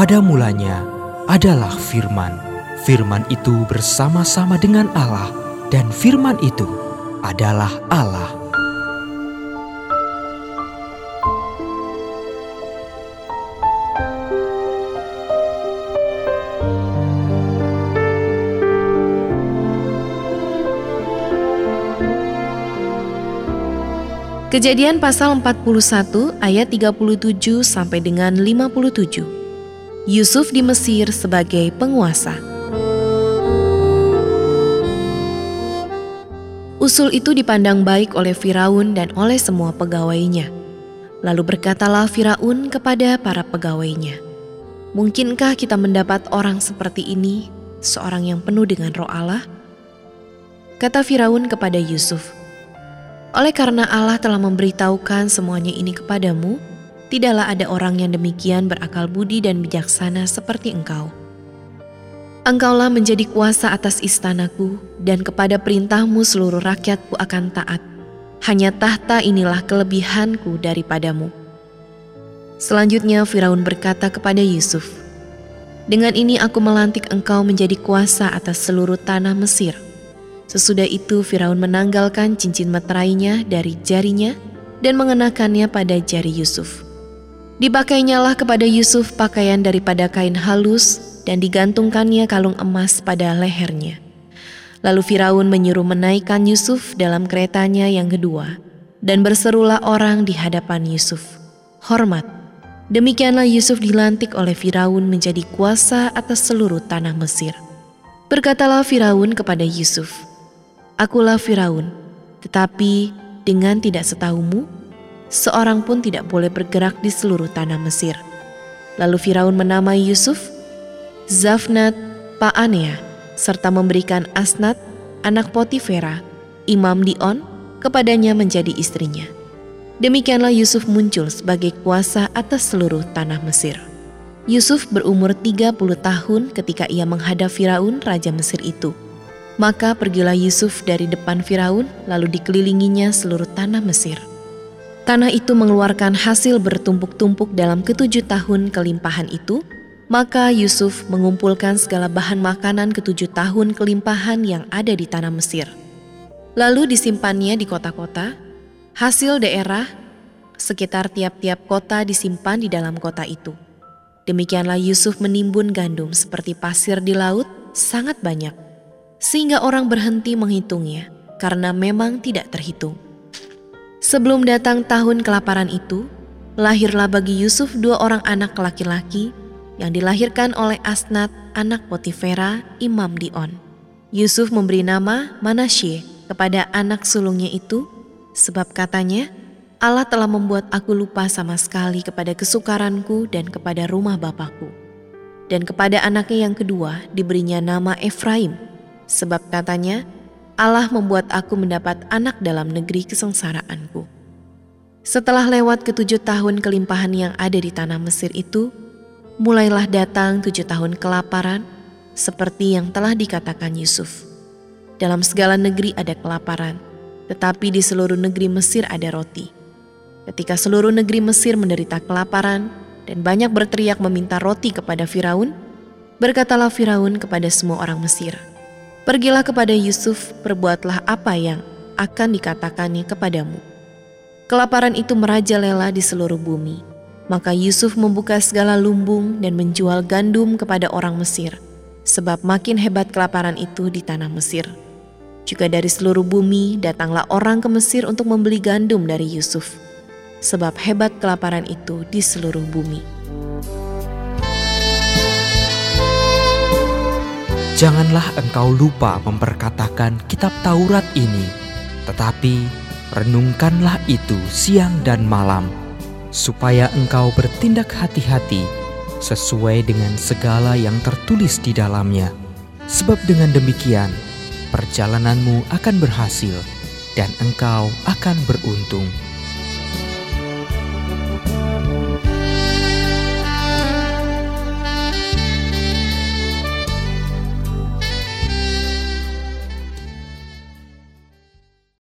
pada mulanya adalah firman. Firman itu bersama-sama dengan Allah dan firman itu adalah Allah. Kejadian pasal 41 ayat 37 sampai dengan 57. Yusuf di Mesir sebagai penguasa. Usul itu dipandang baik oleh Firaun dan oleh semua pegawainya. Lalu berkatalah Firaun kepada para pegawainya, "Mungkinkah kita mendapat orang seperti ini, seorang yang penuh dengan roh Allah?" Kata Firaun kepada Yusuf, oleh karena Allah telah memberitahukan semuanya ini kepadamu, tidaklah ada orang yang demikian berakal budi dan bijaksana seperti engkau. Engkaulah menjadi kuasa atas istanaku, dan kepada perintahmu seluruh rakyatku akan taat. Hanya tahta inilah kelebihanku daripadamu. Selanjutnya Firaun berkata kepada Yusuf, Dengan ini aku melantik engkau menjadi kuasa atas seluruh tanah Mesir.' Sesudah itu Firaun menanggalkan cincin meterainya dari jarinya dan mengenakannya pada jari Yusuf. Dipakainyalah kepada Yusuf pakaian daripada kain halus dan digantungkannya kalung emas pada lehernya. Lalu Firaun menyuruh menaikkan Yusuf dalam keretanya yang kedua dan berserulah orang di hadapan Yusuf. Hormat. Demikianlah Yusuf dilantik oleh Firaun menjadi kuasa atas seluruh tanah Mesir. Berkatalah Firaun kepada Yusuf, Akulah Firaun, tetapi dengan tidak setahumu, seorang pun tidak boleh bergerak di seluruh tanah Mesir. Lalu Firaun menamai Yusuf, Zafnat Pa'anea, serta memberikan Asnat, anak Potifera, Imam Dion, kepadanya menjadi istrinya. Demikianlah Yusuf muncul sebagai kuasa atas seluruh tanah Mesir. Yusuf berumur 30 tahun ketika ia menghadap Firaun, raja Mesir itu. Maka pergilah Yusuf dari depan Firaun, lalu dikelilinginya seluruh tanah Mesir. Tanah itu mengeluarkan hasil bertumpuk-tumpuk dalam ketujuh tahun kelimpahan itu, maka Yusuf mengumpulkan segala bahan makanan ketujuh tahun kelimpahan yang ada di tanah Mesir. Lalu disimpannya di kota-kota, hasil daerah sekitar tiap-tiap kota disimpan di dalam kota itu. Demikianlah Yusuf menimbun gandum seperti pasir di laut, sangat banyak sehingga orang berhenti menghitungnya karena memang tidak terhitung. Sebelum datang tahun kelaparan itu, lahirlah bagi Yusuf dua orang anak laki-laki yang dilahirkan oleh Asnat, anak Potifera, Imam Dion. Yusuf memberi nama Manasye kepada anak sulungnya itu, sebab katanya, Allah telah membuat aku lupa sama sekali kepada kesukaranku dan kepada rumah bapakku. Dan kepada anaknya yang kedua diberinya nama Efraim, Sebab katanya, Allah membuat aku mendapat anak dalam negeri kesengsaraanku. Setelah lewat ketujuh tahun kelimpahan yang ada di tanah Mesir itu, mulailah datang tujuh tahun kelaparan, seperti yang telah dikatakan Yusuf. Dalam segala negeri ada kelaparan, tetapi di seluruh negeri Mesir ada roti. Ketika seluruh negeri Mesir menderita kelaparan dan banyak berteriak meminta roti kepada Firaun, berkatalah Firaun kepada semua orang Mesir, Pergilah kepada Yusuf, perbuatlah apa yang akan dikatakannya kepadamu. Kelaparan itu merajalela di seluruh bumi. Maka Yusuf membuka segala lumbung dan menjual gandum kepada orang Mesir, sebab makin hebat kelaparan itu di tanah Mesir. Juga dari seluruh bumi datanglah orang ke Mesir untuk membeli gandum dari Yusuf, sebab hebat kelaparan itu di seluruh bumi. Janganlah engkau lupa memperkatakan kitab Taurat ini, tetapi renungkanlah itu siang dan malam, supaya engkau bertindak hati-hati sesuai dengan segala yang tertulis di dalamnya. Sebab dengan demikian, perjalananmu akan berhasil dan engkau akan beruntung.